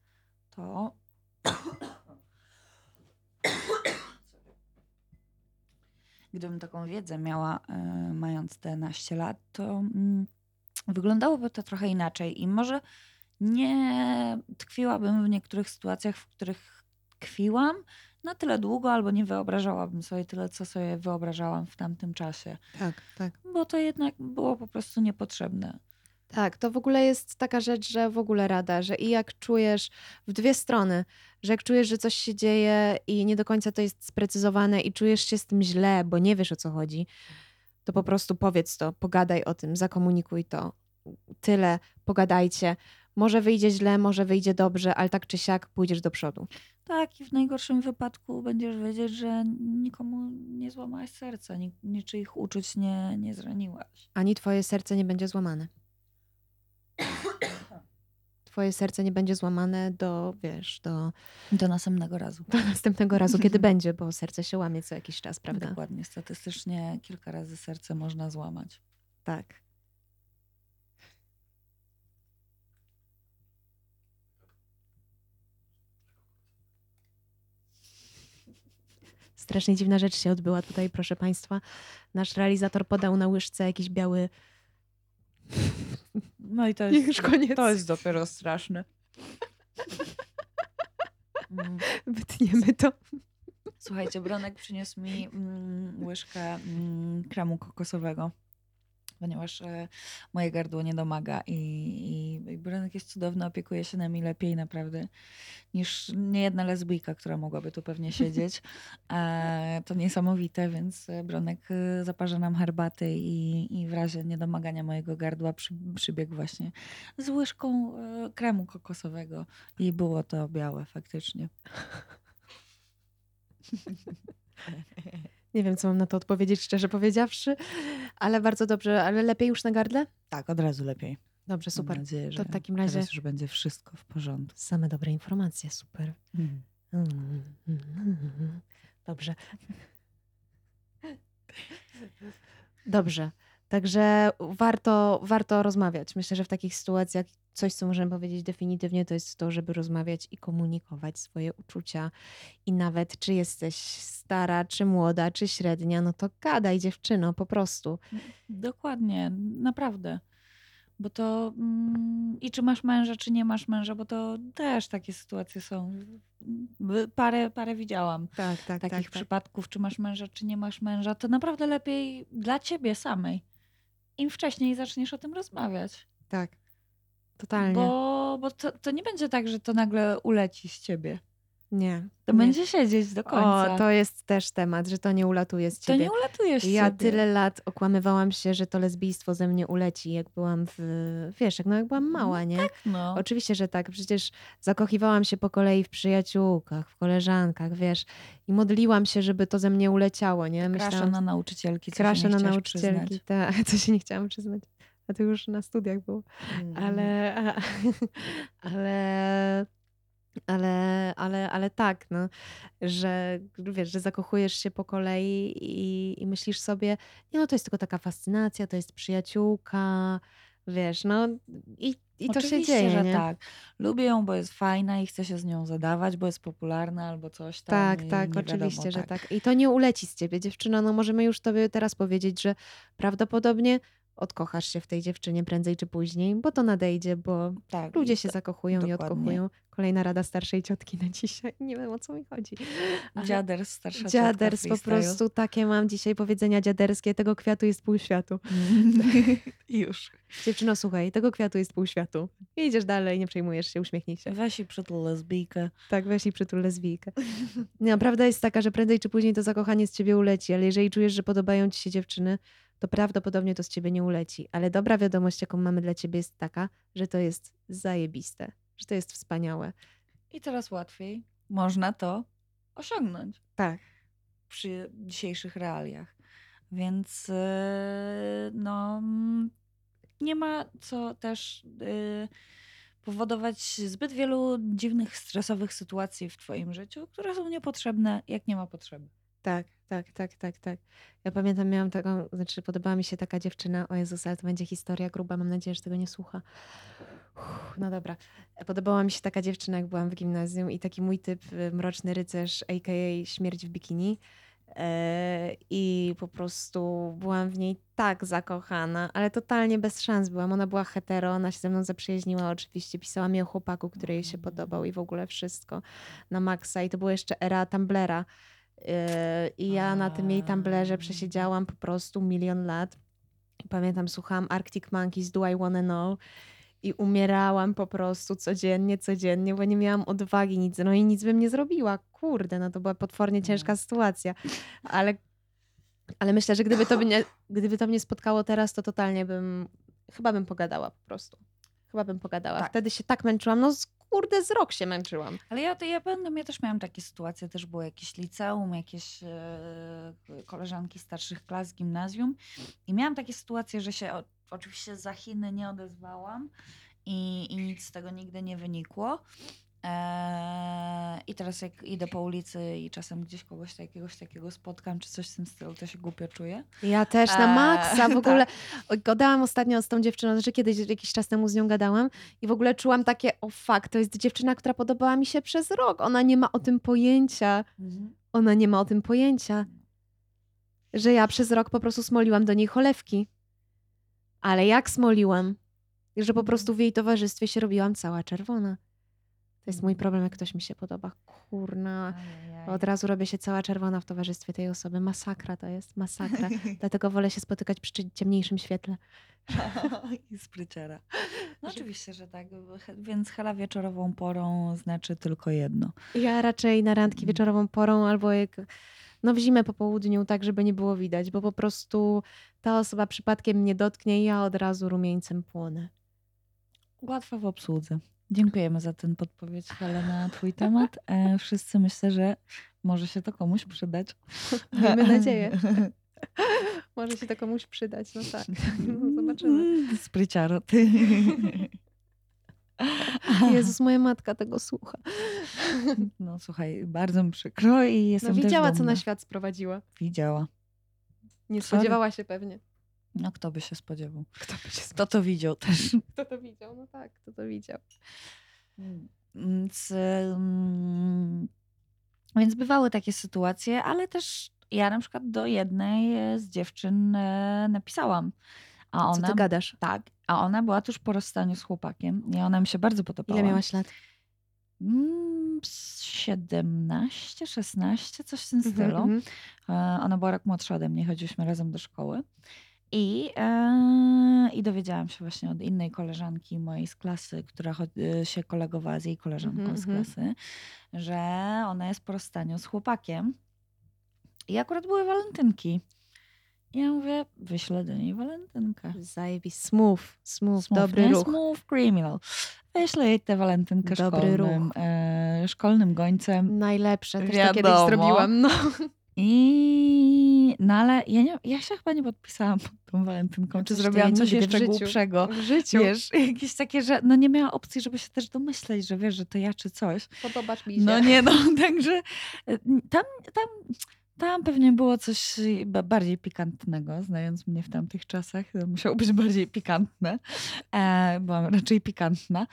to gdybym taką wiedzę miała, e, mając te naście lat, to mm, wyglądałoby to trochę inaczej i może nie tkwiłabym w niektórych sytuacjach, w których tkwiłam na tyle długo, albo nie wyobrażałabym sobie tyle, co sobie wyobrażałam w tamtym czasie, Tak, tak. bo to jednak było po prostu niepotrzebne. Tak, to w ogóle jest taka rzecz, że w ogóle rada, że i jak czujesz w dwie strony, że jak czujesz, że coś się dzieje i nie do końca to jest sprecyzowane i czujesz się z tym źle, bo nie wiesz o co chodzi, to po prostu powiedz to, pogadaj o tym, zakomunikuj to. Tyle, pogadajcie. Może wyjdzie źle, może wyjdzie dobrze, ale tak czy siak pójdziesz do przodu. Tak, i w najgorszym wypadku będziesz wiedzieć, że nikomu nie złamałaś serca, ni- niczyich uczuć nie, nie zraniłaś. Ani twoje serce nie będzie złamane. Twoje serce nie będzie złamane do, wiesz, do, Do następnego razu. do następnego razu, kiedy będzie, bo serce się łamie co jakiś czas, prawda? Dokładnie, statystycznie kilka razy serce można złamać. Tak. Strasznie dziwna rzecz się odbyła tutaj, proszę Państwa. Nasz realizator podał na łyżce jakiś biały. No i to jest- Już koniec. to jest dopiero straszne. Mm. Wytniemy to. Słuchajcie, Bronek przyniósł mi mm, łyżkę mm, kremu kokosowego, ponieważ e, moje gardło nie domaga i, i, i Bronek jest cudowny, opiekuje się nami lepiej naprawdę niż niejedna lesbijka, która mogłaby tu pewnie siedzieć. E, to niesamowite, więc e, Bronek zaparza nam herbaty i, i w razie niedomagania mojego gardła przy, przybiegł właśnie z łyżką kremu kokosowego i było to białe faktycznie. Nie wiem, co mam na to odpowiedzieć, szczerze powiedziawszy, ale bardzo dobrze. Ale lepiej już na gardle? Tak, od razu lepiej. Dobrze, super. Mam nadzieję, że To w takim razie teraz już będzie wszystko w porządku. same dobre informacje, super. Dobrze. Dobrze. Także warto, warto rozmawiać. Myślę, że w takich sytuacjach coś, co możemy powiedzieć definitywnie, to jest to, żeby rozmawiać i komunikować swoje uczucia. I nawet czy jesteś stara, czy młoda, czy średnia, no to gadaj dziewczyno, po prostu. Dokładnie, naprawdę. Bo to mm, i czy masz męża, czy nie masz męża, bo to też takie sytuacje są. Parę, parę widziałam Tak, tak, takich przypadków, czy masz męża, czy nie masz męża. To naprawdę lepiej dla ciebie samej. Im wcześniej zaczniesz o tym rozmawiać. Tak, totalnie. Bo, bo to, to nie będzie tak, że to nagle uleci z ciebie. Nie. To nie. będzie siedzieć do końca. O, to jest też temat, że to nie ulatuje z To ciebie. nie ulatujesz z Ja tyle lat okłamywałam się, że to lesbijstwo ze mnie uleci, jak byłam w, wiesz, jak, no jak byłam mała, nie? No. Oczywiście, że tak. Przecież zakochiwałam się po kolei w przyjaciółkach, w koleżankach, wiesz, i modliłam się, żeby to ze mnie uleciało, nie? Krasza na nauczycielki, co krasze na nauczycielki, tak, co się nie chciałam przyznać. A to już na studiach było. Mhm. Ale, a, ale, ale, ale, ale tak, no, że wiesz, że zakochujesz się po kolei i, i myślisz sobie, nie no, to jest tylko taka fascynacja, to jest przyjaciółka, wiesz, no i, i to się Oczywiście, dzieje, że nie? tak. Lubię ją, bo jest fajna i chcę się z nią zadawać, bo jest popularna albo coś tam. Tak, tak, nie wiadomo, oczywiście, że tak. I to nie uleci z ciebie, dziewczyno. No możemy już tobie teraz powiedzieć, że prawdopodobnie odkochasz się w tej dziewczynie prędzej czy później, bo to nadejdzie, bo Tak, ludzie i się to- zakochują i dokładnie. odkochują. Kolejna rada starszej ciotki na dzisiaj. Nie wiem o co mi chodzi. Ale- Dziaders, starsza ciotka Dziaders, po prostu takie mam dzisiaj powiedzenia dziaderskie. Tego kwiatu jest pół światu. Już. Dziewczyno, słuchaj, tego kwiatu jest pół światu. I idziesz dalej, nie przejmujesz się, uśmiechnij się. Weź i przytul lesbijkę. Tak, weź i przytul lesbijkę. Nie, prawda jest taka, że prędzej czy później to zakochanie z ciebie uleci, ale jeżeli czujesz, że podobają ci się dziewczyny, to prawdopodobnie to z ciebie nie uleci. Ale dobra wiadomość, jaką mamy dla ciebie jest taka, że to jest zajebiste, że to jest wspaniałe. I coraz łatwiej można to osiągnąć Tak. przy dzisiejszych realiach. Więc yy, no, mm, nie ma co też yy, powodować zbyt wielu dziwnych, stresowych sytuacji w Twoim życiu, które są niepotrzebne, jak nie ma potrzeby. Tak, tak, tak, tak, tak. Ja pamiętam, miałam taką, znaczy podobała mi się taka dziewczyna, o Jezus, ale to będzie historia gruba, mam nadzieję, że tego nie słucha. Uff, no dobra. Podobała mi się taka dziewczyna, jak byłam w gimnazjum i taki mój typ, y, mroczny rycerz, a.k.a. śmierć w bikini. E, I po prostu byłam w niej tak zakochana, ale totalnie bez szans byłam. Ona była hetero, ona się ze mną zaprzyjaźniła oczywiście, pisała mi o chłopaku, który jej się podobał i w ogóle wszystko na maksa. I to była jeszcze era Tumblera. Yy, I ja na tym jej Tumblerze przesiedziałam po prostu milion lat. Pamiętam, słuchałam Arctic Monkeys, Do I Wanna Know? I umierałam po prostu codziennie, codziennie, bo nie miałam odwagi nic, no i nic bym nie zrobiła. Kurde, no to była potwornie ciężka sytuacja. Ale, ale myślę, że gdyby to, mnie, gdyby to mnie spotkało teraz, to totalnie bym, chyba bym pogadała po prostu. Chyba bym pogadała. Tak. Wtedy się tak męczyłam, no kurde, z rok się męczyłam. Ale ja, ja pamiętam, ja też miałam takie sytuacje, też było jakieś liceum, jakieś e, koleżanki starszych klas, gimnazjum i miałam takie sytuacje, że się o, oczywiście za Chiny nie odezwałam i, i nic z tego nigdy nie wynikło. Eee, I teraz jak idę po ulicy i czasem gdzieś kogoś jakiegoś takiego spotkam, czy coś w tym stylu, to się głupio czuję. Ja też na Eee, maksa w tak. ogóle. Gadałam ostatnio z tą dziewczyną, znaczy kiedyś jakiś czas temu z nią gadałam i w ogóle czułam takie, o fuck, to jest dziewczyna, która podobała mi się przez rok. Ona nie ma o tym pojęcia. Ona nie ma o tym pojęcia, że ja przez rok po prostu smoliłam do niej cholewki. Ale jak smoliłam, że po prostu w jej towarzystwie się robiłam cała czerwona. To jest mój problem, jak ktoś mi się podoba. Kurna. Od razu robię się cała czerwona w towarzystwie tej osoby. Masakra to jest, masakra. Dlatego wolę się spotykać przy ciemniejszym świetle. I spryciara. No oczywiście, że tak. Więc hela wieczorową porą znaczy tylko jedno. Ja raczej na randki Mm. wieczorową porą albo jak, no w zimę po południu, tak żeby nie było widać, bo po prostu ta osoba przypadkiem mnie dotknie i ja od razu rumieńcem płonę. Łatwo w obsłudze. Dziękujemy za ten podpowiedź, Helena, na twój temat. E, wszyscy myślę, że może się to komuś przydać. Miejmy nadzieję. Może się to komuś przydać, no tak. No, zobaczymy. Spryciaro, ty. Jezus, moja matka tego słucha. No słuchaj, bardzo mi przykro i No jestem też widziała, co na świat sprowadziła. Widziała. Nie spodziewała się pewnie. No kto by się spodziewał? Kto by się Kto to widział też? Kto to widział? No tak, kto to widział. Więc, mm, więc bywały takie sytuacje, ale też ja na przykład do jednej e, z dziewczyn e, napisałam. A Co ona, ty gadasz? tak, a ona była tuż po rozstaniu z chłopakiem i ona mi się bardzo podobała. Ile miałaś lat? Mm, z 17, 16, coś w tym Mhm, stylu. mhm. E, Ona była rok młodsza ode mnie, chodziliśmy razem do szkoły. I, e, I dowiedziałam się właśnie od innej koleżanki mojej z klasy, która e, się kolegowała z jej koleżanką Mhm, z mhm. klasy, że ona jest po rozstaniu z chłopakiem. I akurat były walentynki. I ja mówię, wyślę do niej walentynkę. Zajebis. Smooth, smooth, Smooth, dobry nie? ruch. Smooth criminal. Wyślę jej tę walentynkę Dobry szkolnym, ruch. e, szkolnym gońcem. Najlepsze, też to kiedyś Wiadomo. zrobiłam. No. I no ale ja, nie, ja się chyba nie podpisałam pod tą walentynką, czy zrobiłam coś jeszcze życiu. głupszego. W życiu. Wiesz, jakieś takie, że no nie miała opcji, żeby się też domyśleć, że wiesz, że to ja czy coś. Podobasz mi się. No nie no, także e, tam, tam, tam pewnie było coś ba- bardziej pikantnego, znając mnie w tamtych czasach. To musiało być bardziej pikantne. E, byłam raczej pikantna.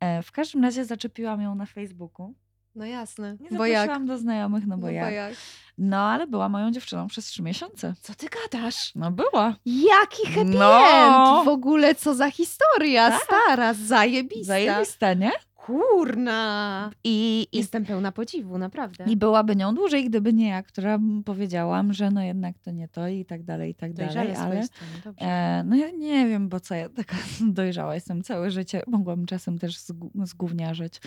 E, w każdym razie zaczepiłam ją na Facebooku. No jasne. Nie Bo jak? do znajomych, no bo jak. No ale była moją dziewczyną przez trzy miesiące. Co ty gadasz? No była. Jaki happy No. end! W ogóle co za historia Tak. stara, zajebista. Zajebiste, nie? Kurna. I, i, Jestem pełna podziwu, naprawdę. I byłaby nią dłużej, gdyby nie ja, która powiedziałam, że no jednak to nie to i tak dalej, i tak dalej. Dojrzale Ale strony, e, no ja nie wiem, bo co ja taka dojrzała jestem całe życie. Mogłam czasem też zgówniarzeć.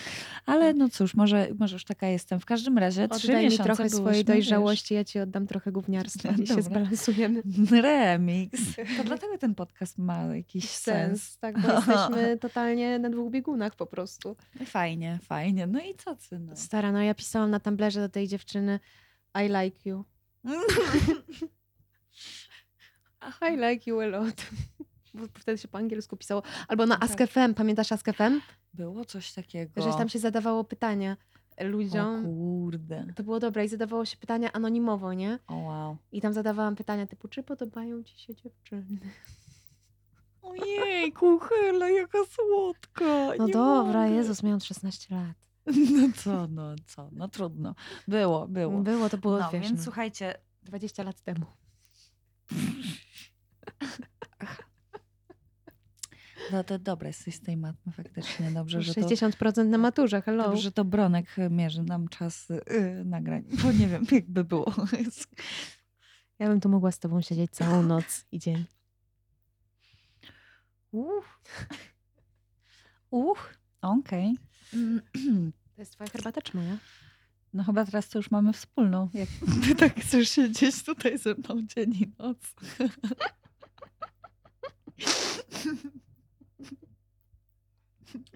Ale no cóż, może, może już taka jestem. W każdym razie trzy Oddaj mi miesiące trochę swojej byłyśmy, dojrzałości, ja ci oddam trochę gówniarstwa i się zbalansujemy. Wiesz, remix. To dlatego ten podcast ma jakiś sens. Sens, tak, bo jesteśmy totalnie na dwóch biegunach po prostu. Fajnie, fajnie. No i co ty, no. Stara, no ja pisałam na Tumblerze do tej dziewczyny I like you. I like you a lot. Bo wtedy się po angielsku pisało. Albo na Tak. Ask.fm, pamiętasz Ask.fm? Było coś takiego. Że tam się zadawało pytania O ludziom. kurde. To było dobre i zadawało się pytania anonimowo, nie? O wow. I tam zadawałam pytania typu, czy podobają ci się dziewczyny? Ojej, kuchela, jaka słodka. No nie dobra, mogę. Jezus, miałam 16 lat. No co, no co, no trudno. Było, było. Było, to było, No, wiesz, więc no, słuchajcie, 20 lat temu. no to dobre jesteś z tej matmy faktycznie. Dobrze, że to, 60% na maturze, hello. dobrze, że to Bronek mierzy nam czas yy, nagrań, bo nie wiem, jakby było. Ja bym tu mogła z tobą siedzieć całą noc i dzień. Uch. Uch, okej. To jest twoja herbata czy moja? No chyba teraz to już mamy wspólną. Jak ty tak chcesz siedzieć tutaj ze mną dzień i noc.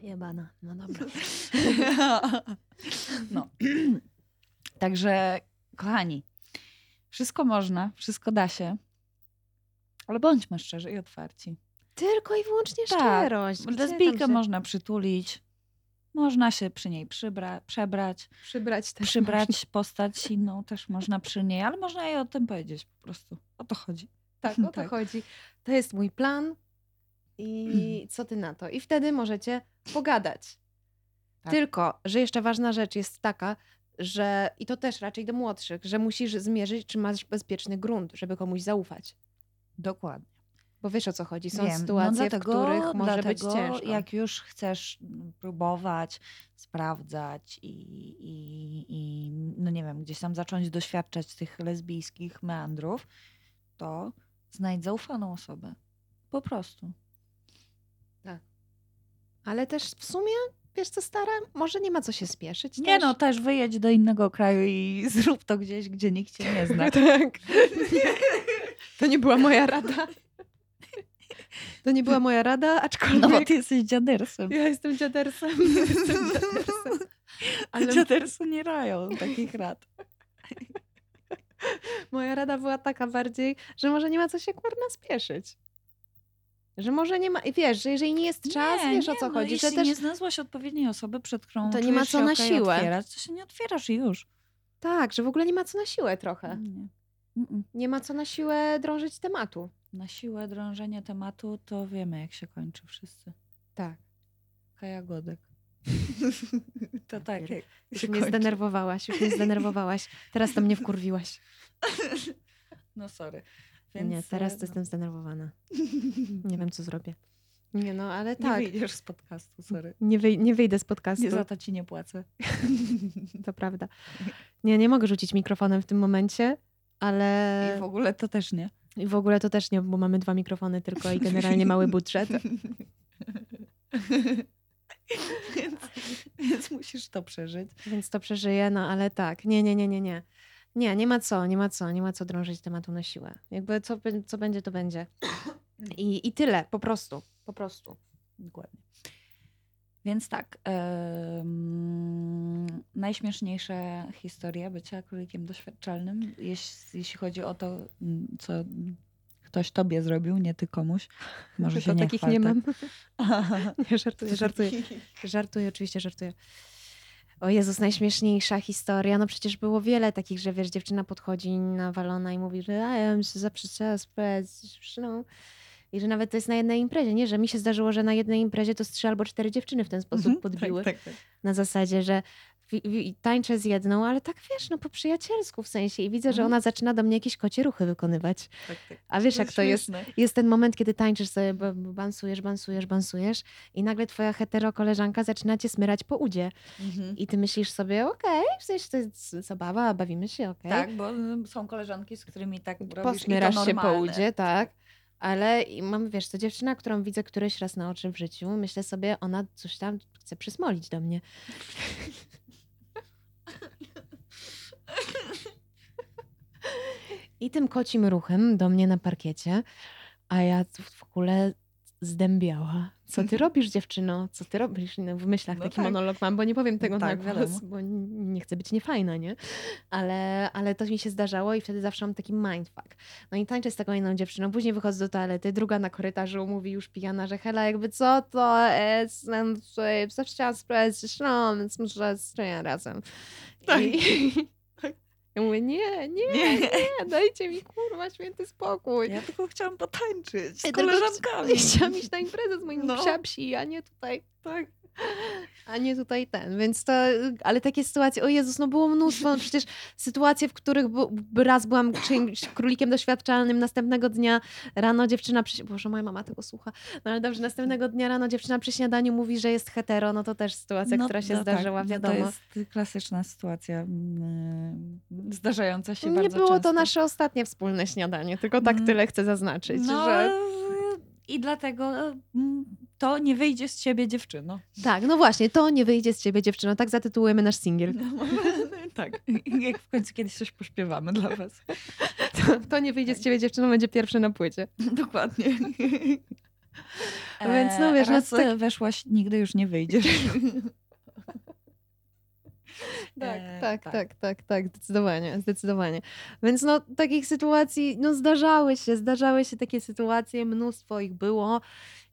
Jebana, no dobra. No. Także, kochani, wszystko można, wszystko da się, ale bądźmy szczerzy i otwarci. Tylko i wyłącznie Tak, szczerość. Gdzie Lesbijkę się można przytulić, można się przy niej przybra- przebrać, przybrać też przybrać postać inną też można przy niej, ale można jej o tym powiedzieć po prostu. O to chodzi. Tak, o to Tak. chodzi. To jest mój plan i co ty na to? I wtedy możecie pogadać. Tak. Tylko, że jeszcze ważna rzecz jest taka, że i to też raczej do młodszych, że musisz zmierzyć, czy masz bezpieczny grunt, żeby komuś zaufać. Dokładnie. Bo wiesz o co chodzi. Są Wiem. sytuacje, no dlatego, w których może być dlatego ciężko. Jak już chcesz mm, próbować, sprawdzać i, i, i no nie wiem, gdzieś tam zacząć doświadczać tych lesbijskich meandrów, to znajdź zaufaną osobę. Po prostu. Ale też w sumie, wiesz co stara, może nie ma co się spieszyć. Nie też. no, też wyjedź do innego kraju i zrób to gdzieś, gdzie nikt cię nie zna. tak. To nie była moja rada. To nie była moja rada, aczkolwiek No bo ty jesteś dziadersem. ja jestem dziadersem. Jestem dziadersem. Ale Dziadersy nie rają takich rad. moja rada była taka bardziej, że może nie ma co się kurna spieszyć. Że może nie ma, i wiesz, że jeżeli nie jest czas, wiesz o co no, chodzi, że jeśli też nie znalazłaś odpowiedniej osoby, przed którą To nie ma co się na siłę. otwierać, to się nie otwierasz już. tak, że w ogóle nie ma co na siłę trochę. Nie. Mm-mm. Nie ma co na siłę drążyć tematu. Na siłę drążenia tematu to wiemy, jak się kończy wszyscy. Tak. Kaja Godek. to tak. jak Już mnie kończy. zdenerwowałaś, już mnie zdenerwowałaś. Teraz to mnie wkurwiłaś. No sorry. nie, teraz e, to jestem zdenerwowana. Nie wiem, co zrobię. Nie no, ale Nie tak. wyjdziesz z podcastu, sorry. Nie, wyj- nie wyjdę z podcastu. Nie za to ci nie płacę. To prawda. Nie, nie mogę rzucić mikrofonem w tym momencie, ale I w ogóle to też nie. i w ogóle to też nie, bo mamy dwa mikrofony tylko i generalnie mały budżet. więc, więc musisz to przeżyć. Więc to przeżyję, no ale tak. Nie, nie, nie, nie, nie. Nie, nie ma co, nie ma co, nie ma co drążyć tematu na siłę. Jakby co, co będzie, to będzie. I, I tyle, po prostu. Po prostu. Dokładnie. Więc tak. em, najśmieszniejsza historia bycia królikiem doświadczalnym, jeśli, jeśli chodzi o to, co ktoś tobie zrobił, nie ty komuś. Może Tylko się nie takich chwal, nie mam. Nie, żartuję, żartuję. Żartuję, oczywiście żartuję. O Jezus, najśmieszniejsza historia. No przecież było wiele takich, że wiesz, dziewczyna podchodzi nawalona i mówi, że ja bym się zaprzeczała dziewczyną. I że nawet to jest na jednej imprezie, nie? Że mi się zdarzyło, że na jednej imprezie to z trzy albo cztery dziewczyny w ten sposób Mhm, podbiły. Tak, tak, tak. Na zasadzie, że tańczę z jedną, ale tak wiesz, no po przyjacielsku w sensie. I widzę, że Mhm. ona zaczyna do mnie jakieś kocie ruchy wykonywać. tak, tak. A wiesz, jak to jest? śmieszne. jest ten moment, kiedy tańczysz sobie, bansujesz, bansujesz, bansujesz i nagle twoja hetero koleżanka zaczyna cię smyrać po udzie. Mhm. I ty myślisz sobie, okej, w sensie to jest zabawa, bawimy się, okej. Tak, bo mm, są koleżanki, z którymi tak robisz i to Posmyrasz się po normalne. udzie, tak. Ale i mam, wiesz, to dziewczyna, którą widzę któryś raz na oczy w życiu, myślę sobie, ona coś tam chce przysmolić do mnie. I tym kocim ruchem do mnie na parkiecie, a ja w ogóle zdębiała. Co ty robisz, dziewczyno? Co ty robisz? No, w myślach No taki tak. monolog mam, bo nie powiem tego Tak, na głos, bo nie chcę być niefajna, nie? Ale, ale to mi się zdarzało i wtedy zawsze mam taki mindfuck. No i tańczę z taką inną dziewczyną, później wychodzę do toalety, druga na korytarzu mówi już pijana, że hela, jakby co to jest, zawsze chciałam sprawdzić, no, więc może stoję razem. Tak. I, ja mówię, nie, nie, Nie. nie, dajcie mi kurwa święty spokój. Ja tylko chciałam potańczyć z Ja koleżankami. Chciałam iść na imprezę z moimi No. no. psi, a nie tutaj, tak. A nie tutaj ten, więc to, ale takie sytuacje, o Jezus, no było mnóstwo, no przecież sytuacje, w których bu, raz byłam czyimś królikiem doświadczalnym, następnego dnia rano dziewczyna, przy, Boże, moja mama tego słucha, no ale dobrze, następnego dnia rano dziewczyna przy śniadaniu mówi, że jest hetero, no to też sytuacja, która się no zdarzyła, tak, no wiadomo. To jest klasyczna sytuacja mm, zdarzająca się nie bardzo było często. to nasze ostatnie wspólne śniadanie, tylko tak Mm. tyle chcę zaznaczyć, no, że... I dlatego mm, to nie wyjdzie z ciebie dziewczyno. Tak, no właśnie, to nie wyjdzie z ciebie dziewczyno, tak zatytułujemy nasz singiel. tak. Jak w końcu kiedyś coś pośpiewamy dla was. To, to nie wyjdzie z ciebie dziewczyną, będzie pierwsze na płycie. Dokładnie. Więc no wiesz, no raz to tak- weszłaś, nigdy już nie wyjdziesz. Tak, E, tak, tak. tak, tak, tak, zdecydowanie, zdecydowanie. Więc no takich sytuacji, no zdarzały się, zdarzały się takie sytuacje, mnóstwo ich było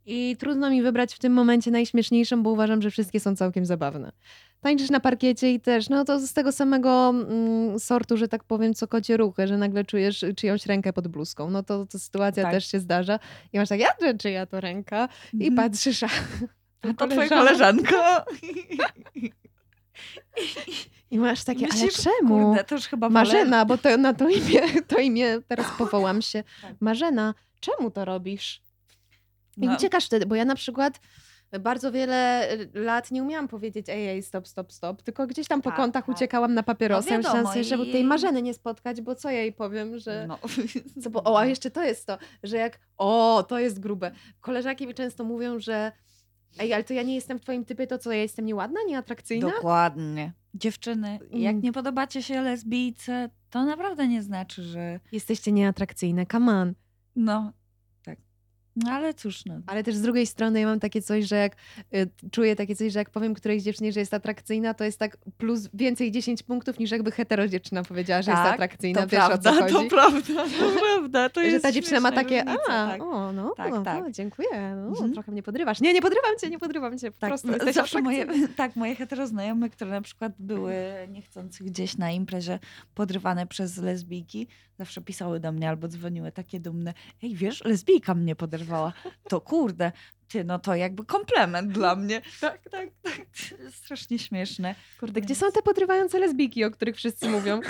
i trudno mi wybrać w tym momencie najśmieszniejszą, bo uważam, że wszystkie są całkiem zabawne. Tańczysz na parkiecie i też, no to z tego samego mm, sortu, że tak powiem, co kocie ruchy, że nagle czujesz czyjąś rękę pod bluzką. No to, to sytuacja Tak. też się zdarza i masz tak, ja czy czyja to ręka? I Mhm. patrzysz, a A to twoja koleżanka. I masz takie, ale Myślisz, czemu? Kurde, to już chyba Marzena, bo to na to imię, to imię teraz powołam się. Tak. Marzena, czemu to robisz? I No. uciekasz wtedy, bo ja na przykład bardzo wiele lat nie umiałam powiedzieć ej, ej, stop, stop, stop, tylko gdzieś tam po Tak, kątach tak. uciekałam na papierosy. No Myślałam sobie, żeby tej Marzeny nie spotkać, bo co ja jej powiem, że... No. Co, bo, o, a jeszcze to jest to, że jak, o, to jest grube. Koleżanki mi często mówią, że ej, ale to ja nie jestem w twoim typie, to co, ja jestem nieładna, nieatrakcyjna? Dokładnie. Dziewczyny, jak Mm. nie podobacie się lesbijce, to naprawdę nie znaczy, że Jesteście nieatrakcyjne, come on. no. No ale cóż, no. Ale też z drugiej strony ja mam takie coś, że jak y, czuję takie coś, że jak powiem którejś dziewczynie, że jest atrakcyjna, to jest tak plus więcej 10 punktów niż jakby hetero dziewczyna powiedziała, że jest Tak, atrakcyjna. To Wiesz prawda, to prawda, to prawda. To że jest ta dziewczyna ma takie, różnica, a, tak. o, no, Tak, no tak. O, dziękuję, no, Mhm. trochę mnie podrywasz. Nie, nie podrywam cię, nie podrywam cię, po Tak, prostu no, zawsze moje, tak, moje heteroznajome, które na przykład były niechcący gdzieś na imprezie podrywane przez lesbijki, zawsze pisały do mnie albo dzwoniły takie dumne. Ej, wiesz, lesbijka mnie poderwała. To kurde, ty, no to jakby komplement dla mnie. Tak, tak, tak. Strasznie śmieszne. Kurde, gdzie są te podrywające lesbijki, o których wszyscy mówią?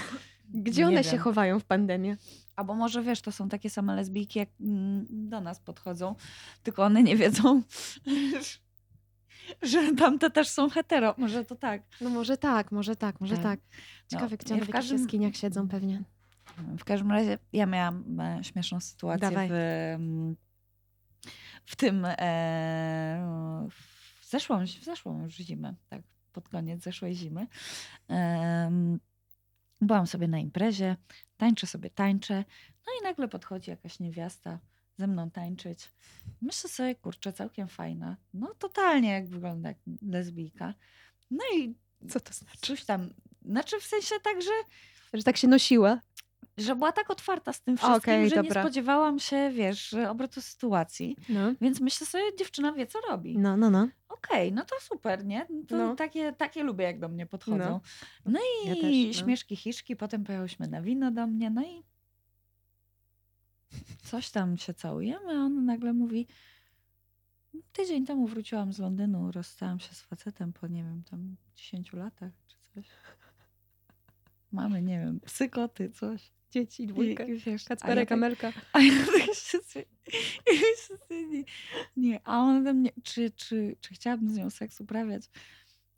Gdzie one się chowają w pandemii? Albo może wiesz, to są takie same lesbijki, jak mm, do nas podchodzą, tylko one nie wiedzą, że tamte też są hetero. Może to tak. No może tak, może tak, może Tak. tak. No, Ciekawe, gdzie nie, one w w każdym- jaskiniach siedzą pewnie. W każdym razie ja miałam e, śmieszną sytuację Dawaj. w, mm, w tym e, w zeszłą, w zeszłą już zimę, tak, pod koniec zeszłej zimy. Byłam sobie na imprezie, tańczę sobie, tańczę, no i nagle podchodzi jakaś niewiasta ze mną tańczyć. Myślę sobie, kurczę, całkiem fajna. No totalnie jak wygląda jak lesbijka. No i Co to znaczy? coś tam, znaczy w sensie tak, że Że tak się nosiła? Że była tak otwarta z tym wszystkim, Okej, że dobra. nie spodziewałam się, wiesz, obrotu sytuacji. No, Więc myślę sobie, dziewczyna wie, co robi. no, no. no. Okej, no to super, nie? To No. takie, takie lubię, jak do mnie podchodzą. No, i Ja też, no. śmieszki, hiszki, potem pojechałyśmy na wino do mnie, no i coś tam się całujemy, a on nagle mówi, tydzień temu wróciłam z Londynu, rozstałam się z facetem po, nie wiem, tam 10 latach czy coś. Mamy, nie wiem, psy, koty, coś. Dzieci, dwójkę. I, wiesz, a ja tak- Amelka. a ja tak sobie nie, nie, a on we mnie, czy, czy, czy chciałabym z nią seks uprawiać,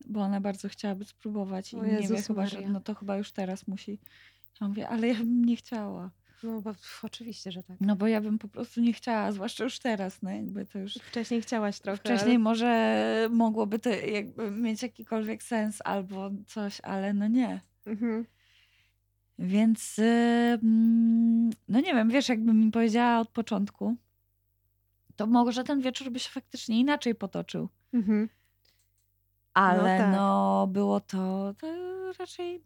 bo ona bardzo chciałaby spróbować i O nie wie chyba, że no to chyba już teraz musi. Ja mówię, ale ja bym nie chciała. No bo oczywiście, że tak. No bo ja bym po prostu nie chciała, zwłaszcza już teraz, no jakby to już Wcześniej chciałaś trochę. wcześniej może mogłoby to jakby mieć jakikolwiek sens albo coś, ale no nie. Ale... Mhm. Więc y, mm, no nie wiem, wiesz, jakbym mi powiedziała od początku, to może ten wieczór by się faktycznie inaczej potoczył. Mhm. Ale tak. no, było to, to raczej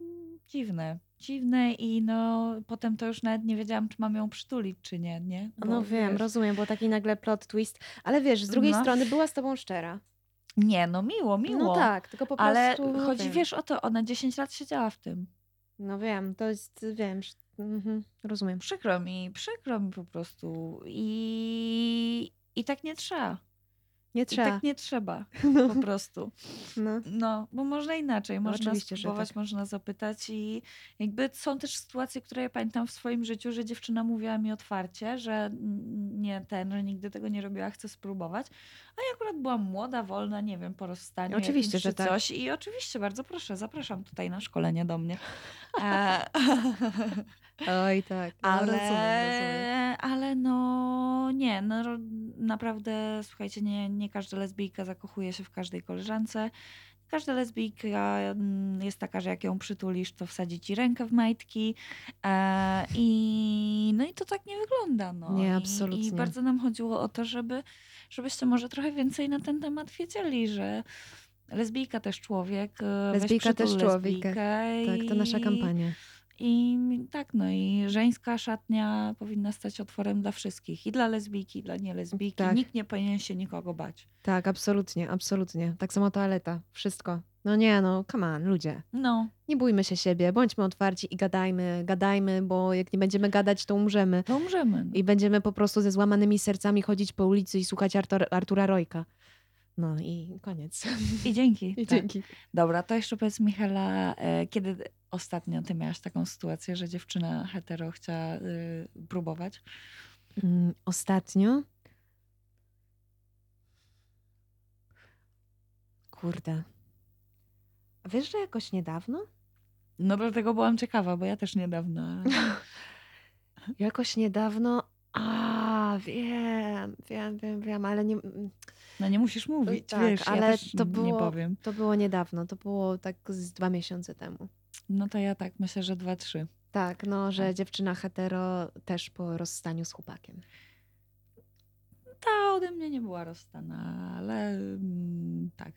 dziwne. Dziwne i no potem to już nawet nie wiedziałam, czy mam ją przytulić, czy nie, nie? No Bo, wiem, wiesz, rozumiem, bo taki nagle plot twist. Ale wiesz, z drugiej No. strony była z tobą szczera. Nie, no miło, miło. No tak, tylko po Ale prostu... no chodzi, wiem. wiesz, o to, ona 10 lat siedziała w tym. No wiem, to jest, wiem, mhm, rozumiem. Przykro mi, przykro mi po prostu. I, i tak nie trzeba. Nie I trzeba. tak nie trzeba, No, po prostu. no. No, bo można inaczej, No można oczywiście, spróbować, tak. można zapytać i jakby są też sytuacje, które ja pamiętam w swoim życiu, że dziewczyna mówiła mi otwarcie, że nie ten, że nigdy tego nie robiła, chce spróbować, a ja akurat byłam młoda, wolna, nie wiem, po rozstaniu Oczywiście, że tak. coś i oczywiście, bardzo proszę, zapraszam tutaj na szkolenie do mnie. Oj, tak. No, ale, rozumiem, ale no nie, no, naprawdę słuchajcie, nie, nie każda lesbijka zakochuje się w każdej koleżance. Każda lesbijka mm, jest taka, że jak ją przytulisz, to wsadzi ci rękę w majtki. E, i, no i to tak nie wygląda. No. Nie, I, absolutnie. I bardzo nam chodziło o to, żeby, żebyście może trochę więcej na ten temat wiedzieli, że lesbijka też człowiek. e, Lesbijka też człowiek. Tak, to nasza i- kampania. I tak, no i żeńska szatnia powinna stać otworem dla wszystkich. I dla lesbijki, i dla nielesbijki. Tak. Nikt nie powinien się nikogo bać. Tak, absolutnie, absolutnie. Tak samo toaleta, wszystko. No nie, no, come on, ludzie. No, Nie bójmy się siebie, bądźmy otwarci i gadajmy, gadajmy, bo jak nie będziemy gadać, to umrzemy. to umrzemy. No. I będziemy po prostu ze złamanymi sercami chodzić po ulicy i słuchać Artur, Artura Rojka. No i koniec. I dzięki. I tak. dzięki. Dobra, to jeszcze powiedz Michela, e, kiedy ostatnio ty miałaś taką sytuację, że dziewczyna hetero chciała y, próbować? Mm, Ostatnio. Kurde. Wiesz, że jakoś niedawno? No dlatego byłam ciekawa, bo ja też niedawno. Jakoś niedawno. A, wiem, wiem, wiem, wiem, ale nie. No nie musisz mówić, tak, wiesz, ale ja też to nie było- powiem. To było niedawno, to było tak z dwa miesiące temu. No to ja tak myślę, że dwa, trzy. Tak, no, że Tak. dziewczyna hetero też po rozstaniu z chłopakiem. ta ode mnie nie była rozstana, ale mm, tak.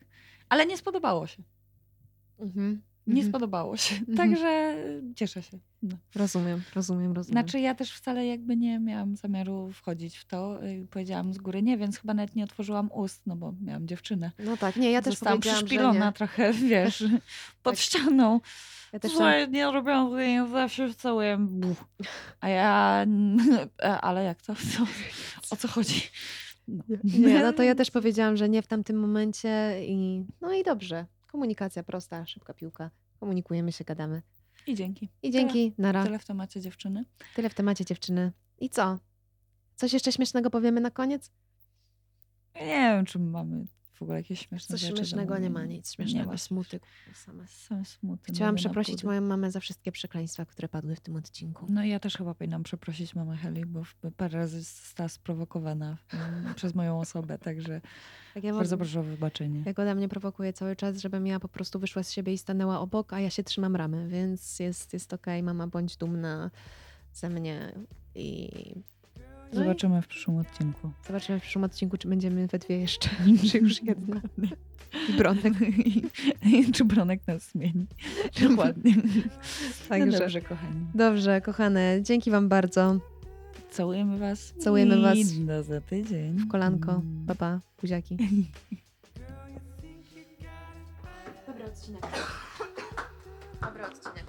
Ale nie spodobało się. Mhm. Nie Mhm. spodobało się. Mhm. Także cieszę się. No. Rozumiem, rozumiem, rozumiem. Znaczy ja też wcale jakby nie miałam zamiaru wchodzić w to. y, Powiedziałam z góry nie, więc chyba nawet nie otworzyłam ust, no bo miałam dziewczynę. no tak, nie, ja też Zostałam przyszpilona trochę, wiesz, pod Tak. ścianą. Ja też tam, Słuchaj, nie robią zdjęć, zawsze całuję. Buch. A ja, e, ale jak to? Co? O co chodzi? No. nie, no to ja też powiedziałam, że nie w tamtym momencie i no i dobrze. Komunikacja prosta, szybka piłka. Komunikujemy się, gadamy. I dzięki. I dzięki, nara. Tyle w temacie dziewczyny. Tyle w temacie dziewczyny. I co? Coś jeszcze śmiesznego powiemy na koniec? Nie wiem, czy mamy w ogóle jakieś śmieszne Coś rzeczy. śmiesznego nie ma, nic śmiesznego. Nie. Smuty same. Są smuty. Chciałam przeprosić moją mamę za wszystkie przekleństwa, które padły w tym odcinku. No i ja też chyba powinnam przeprosić mamę Heli, bo parę razy została sprowokowana mm, przez moją osobę, także Tak ja bardzo proszę o wybaczenie. Jak ode mnie prowokuje cały czas, żebym ja po prostu wyszła z siebie i stanęła obok, a ja się trzymam ramy, więc jest, jest okej, mama, bądź dumna ze mnie i no i Zobaczymy w przyszłym odcinku. zobaczymy w przyszłym odcinku, czy będziemy we dwie jeszcze, czy już jedna. I Bronek. I czy Bronek nas zmieni. Dokładnie. Także. No dobrze, kochani. Dobrze, kochane, dzięki wam bardzo. Całujemy was. Całujemy I was. do za tydzień. W kolanko. Mm. Papa, buziaki. Dobry odcinek. Dobry odcinek.